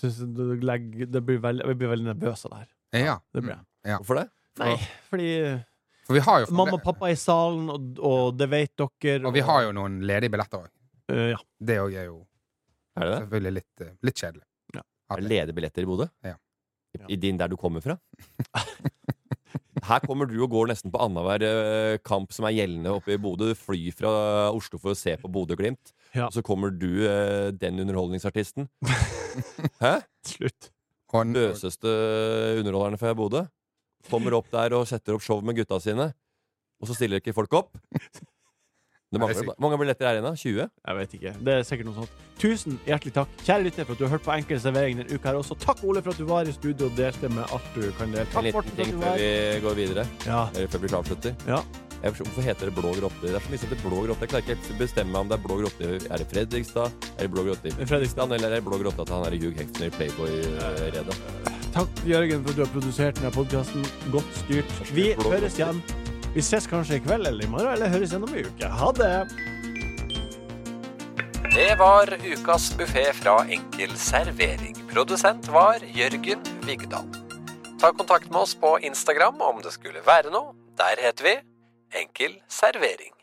det, blir veldig, Jeg blir veldig nervøs av det her. Ja. Det blir jeg. Ja. Hvorfor det? Nei, fordi For vi har jo mamma og pappa er i salen, og, og det vet dere. Og vi har jo noen ledige billetter òg. Uh, ja. Det òg er jo Er det det? selvfølgelig litt, eh, litt kjedelig. Ja. Ledige billetter i Bodø? Ja. I, I din der du kommer fra? Her kommer du og går nesten på annenhver eh, kamp som er gjeldende oppe i Bodø. Du flyr fra Oslo for å se på Bodø-Glimt. Ja. Og så kommer du, eh, den underholdningsartisten. Hæ? Slutt. Løseste underholderne fra Bodø. Kommer opp der og setter opp show med gutta sine. Og så stiller ikke folk opp. Det er mangler, mange billetter her igjen? da? 20? Jeg vet ikke. Det er sikkert noe sånt. Tusen hjertelig takk, kjære lytter, for at du har hørt på Enkel servering denne uka her også. Takk, Ole, for at du var i studio og delte med alt du kan dele. En Takk, liten Morten, for ting at du før vi går videre. Ja. Eller før vi avslutter. Ja. Jeg Hvorfor heter det blå grotte? Det er så mye som heter blå grotte. Jeg klarer ikke helt bestemme meg om det er blå grotte Er det Fredrikstad? Er det blå grotte i Fredrikstad. Eller er det blå grotte at han er Hugh Hexner i Playboy-redet? Takk, Jørgen, for at du har produsert denne podkasten. Godt styrt. Vi høres igjen. Vi ses kanskje i kveld eller i morgen, eller høres igjen om en uke. Ha det! Det var ukas buffé fra Enkel servering. Produsent var Jørgen Vigdal. Ta kontakt med oss på Instagram om det skulle være noe. Der heter vi Enkel servering.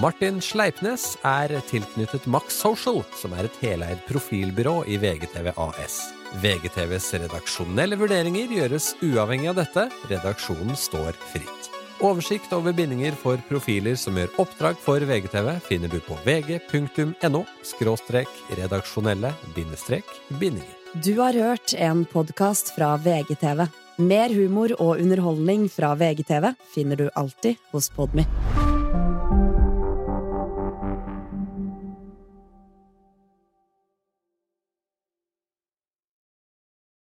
Martin Sleipnes er tilknyttet Max Social, som er et heleid profilbyrå i VGTV AS. VGTVs redaksjonelle vurderinger gjøres uavhengig av dette. Redaksjonen står fritt. Oversikt over bindinger for profiler som gjør oppdrag for VGTV, finner du på vg.no redaksjonelle bindinger. Du har hørt en podkast fra VGTV. Mer humor og underholdning fra VGTV finner du alltid hos Podmy.